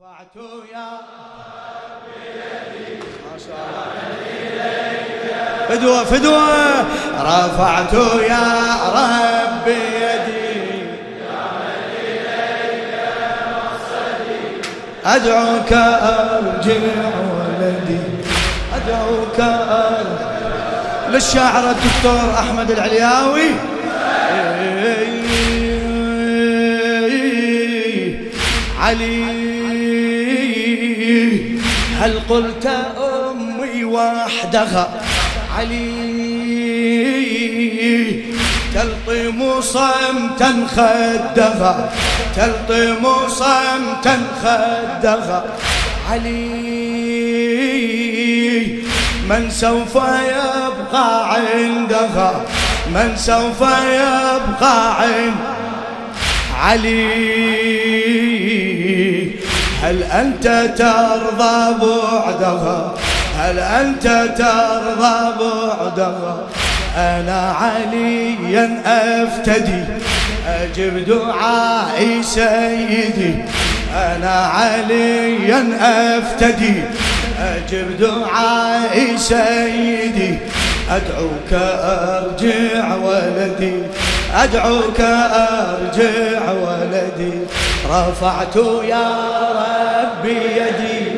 رفعت يا فدوة فدوة رفعت يا ربي يدي. أدعوك أرجع ولدي. أدعوك أرجع. للشاعر الدكتور أحمد العلياوي. علي. هل قلت أمي وحدها؟ علي تلطم صمتا خدها. تلطم صمتا خدها. علي من سوف يبقى عندها؟ من سوف يبقى عند علي. هل أنت ترضى بعدها؟ هل أنت ترضى بعدها؟ أنا عليا أفتدي أجب دعائي سيدي. أنا عليا أفتدي أجب دعائي سيدي. أدعوك أرجع ولدي. أدعوك أرجع ولدي. رفعت يا ربي يدي.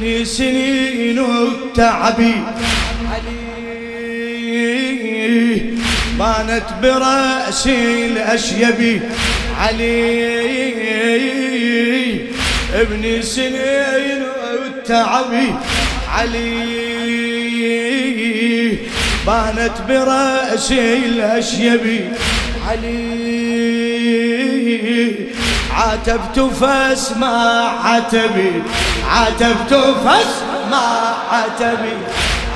ابن سنين التعبي علي بانت برأسي الأشيبي علي ابن سنين التعبي علي بانت برأسي الأشيبي علي عاتبت فاسمع عتبي. عاتبت فاسمع عتبي.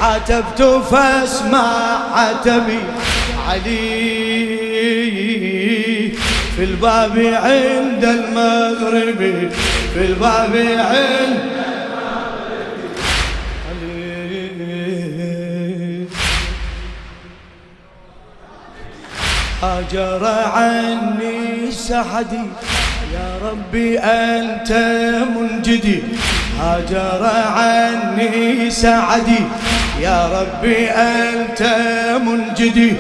عاتبت فاسمع عتبي. علي في الباب عند المغرب. في الباب عند هاجر عني سعدي. يا ربي أنت منجدي هاجر عني سعدي. يا ربي أنت منجدي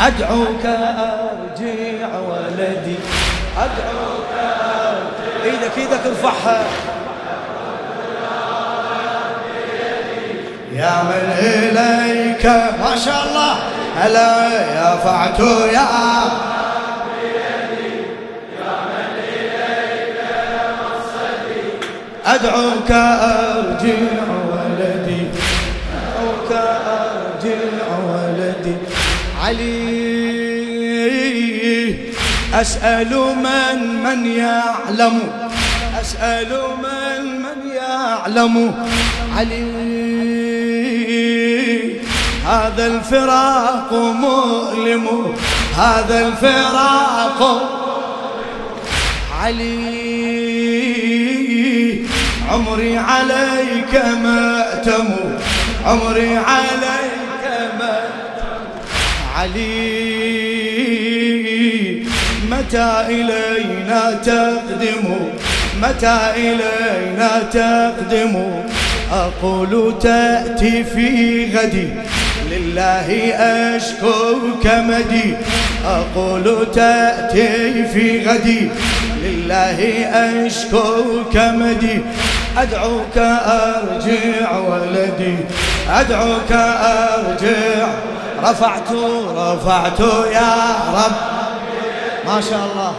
أدعوك أرجع ولدي. أدعوك أرجع. إيدك إيدك ارفعها. يا من إليك ما شاء الله. هلا يا فعت يا أدعوك أرجع ولدي. أدعوك أرجع ولدي. علي أسأل من من يعلم. أسأل من من يعلم. علي هذا الفراق مؤلم. هذا الفراق علي. عمري عليك مأتم عمري عليك مأتم علي متى إلينا تقدم؟ متى إلينا تقدم؟ أقول تأتي في غدي. لله أشكو كمدي أقول تأتي في غدي. لله أشكو كمدي أدعوك أرجع ولدي أدعوك أرجع. رفعت رفعت يا رب. ما شاء الله.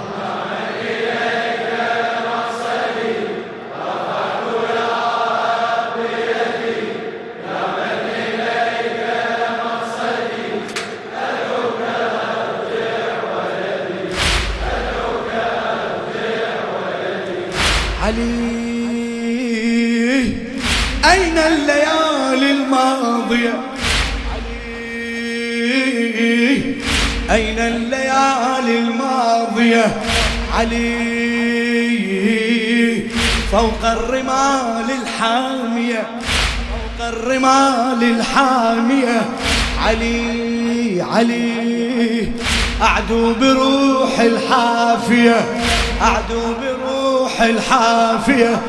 علي. أين الليالي الماضية؟ علي. أين الليالي الماضية؟ علي. فوق الرمال الحامية فوق الرمال الحامية. علي علي. أعدو بروح الحافية أعدو بروح الحافية.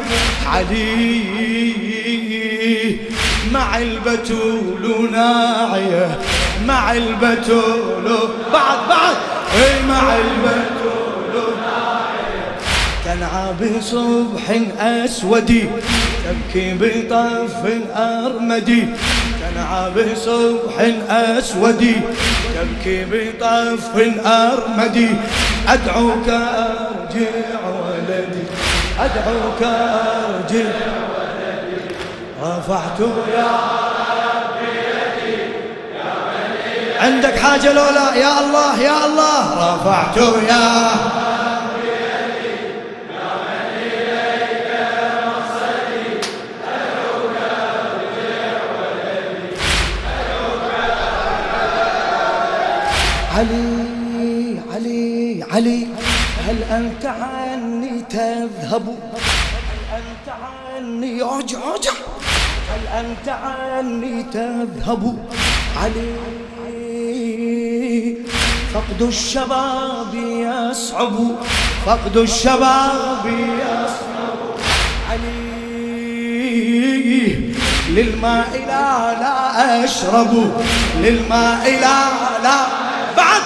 علي. مع البتول ناعية مع البتول بعد بعد. إي مع البتول ناعية. تنعى بصبح أسود تبكي بطف أرمدي تنعى بصبح أسود تبكي بطف أرمدي أدعوك أرجع ولدي أدعوك أرجع رفعت يا عندك حاجة لولا؟ يا الله يا الله. رفعت يا علي علي علي هل أنت عني تذهب؟ هل أنت عني؟ أرجع أرجع. هل أنت عني تذهب علي؟ فقد الشباب يصعب فقد الشباب يصعب علي. للماء لا لا أشرب للماء لا لا بعد.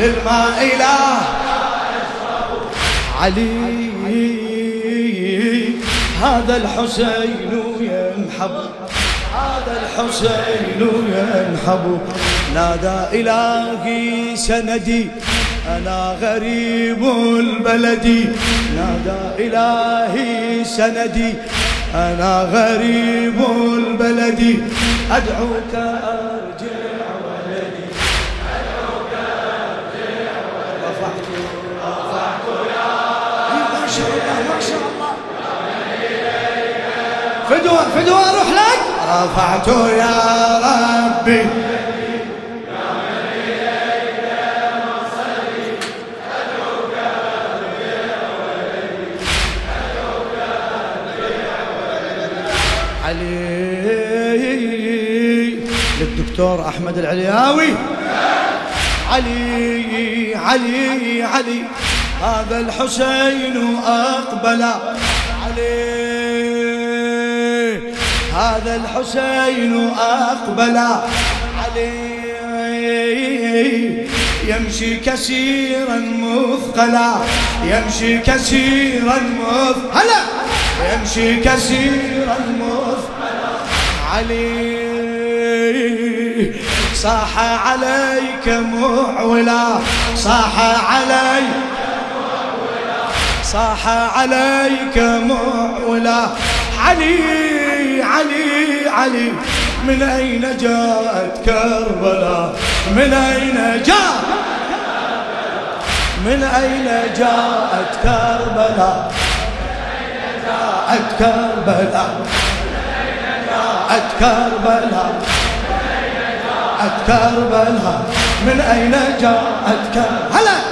للماء لا علي هذا الحسين ينحب. هذا الحسين ينحب. نادى إلهي سندي. أنا غريب البلد. نادى إلهي سندي. أنا غريب البلد. أدعوك أرجع فدوى فدوى أروح لك. رفعت يا ربي. علي للدكتور أحمد العلياوي. علي علي علي. هذا الحسين أقبل. علي. هذا الحسين أقبل علي يمشي كثيرا مثقلا يمشي كثيرا مثقلا. يمشي كثيرا مثقلا. علي صاح عليك معولا صاح عليك صاح عليك معولا علي علي علي. من أين جاءت كربلاء؟ من أين جاءت؟ من أين جاءت كربلاء؟ جاءت كربلاء؟ جاءت كربلاء جاءت كربلاء؟ من أين جاءت كربلاء؟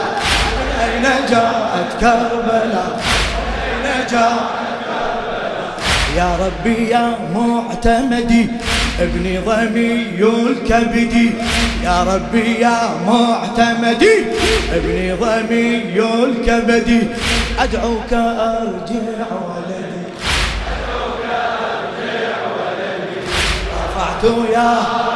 من أين جاءت كربلاء؟ من أين جاءت يا ربي يا معتمدي ابني ضمي الكبدي. يا ربي يا معتمدي ابني ضمي الكبدي. أدعوك أرجع ولدي. أدعوك أرجع ولدي. رفعت يا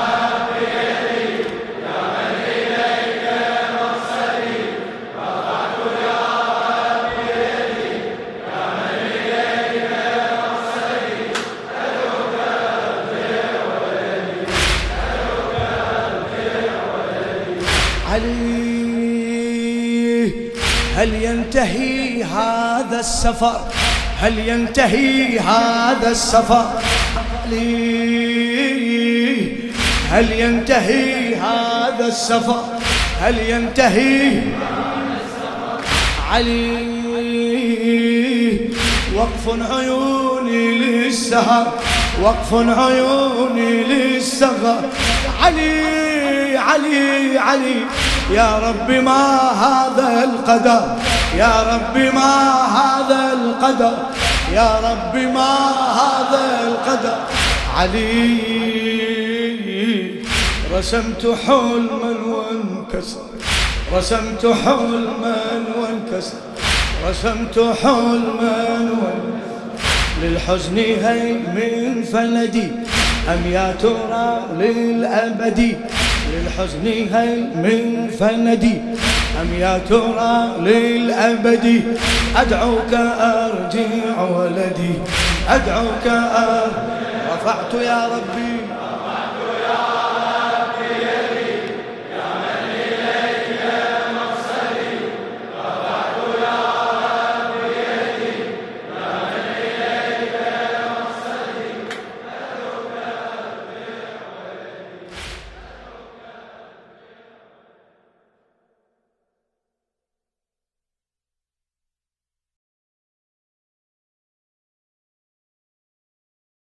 علي هل ينتهي هذا السفر؟ هل ينتهي هذا السفر؟ علي هل ينتهي هذا السفر؟ هل ينتهي علي وقف عيوني للسهر. وقف عيوني للسهر. علي علي علي. يا رب ما هذا القدر يا رب ما هذا القدر يا رب ما هذا القدر. علي رسمت حلما وانكسر رسمت حلما وانكسر رسمت حلما للحزن هي من فلدي أم يا ترى للأبد؟ للحزن هي من فندي؟ أم يا ترى للأبد؟ أدعوك أرجع ولدي. أدعوك أرجع رفعت يا ربي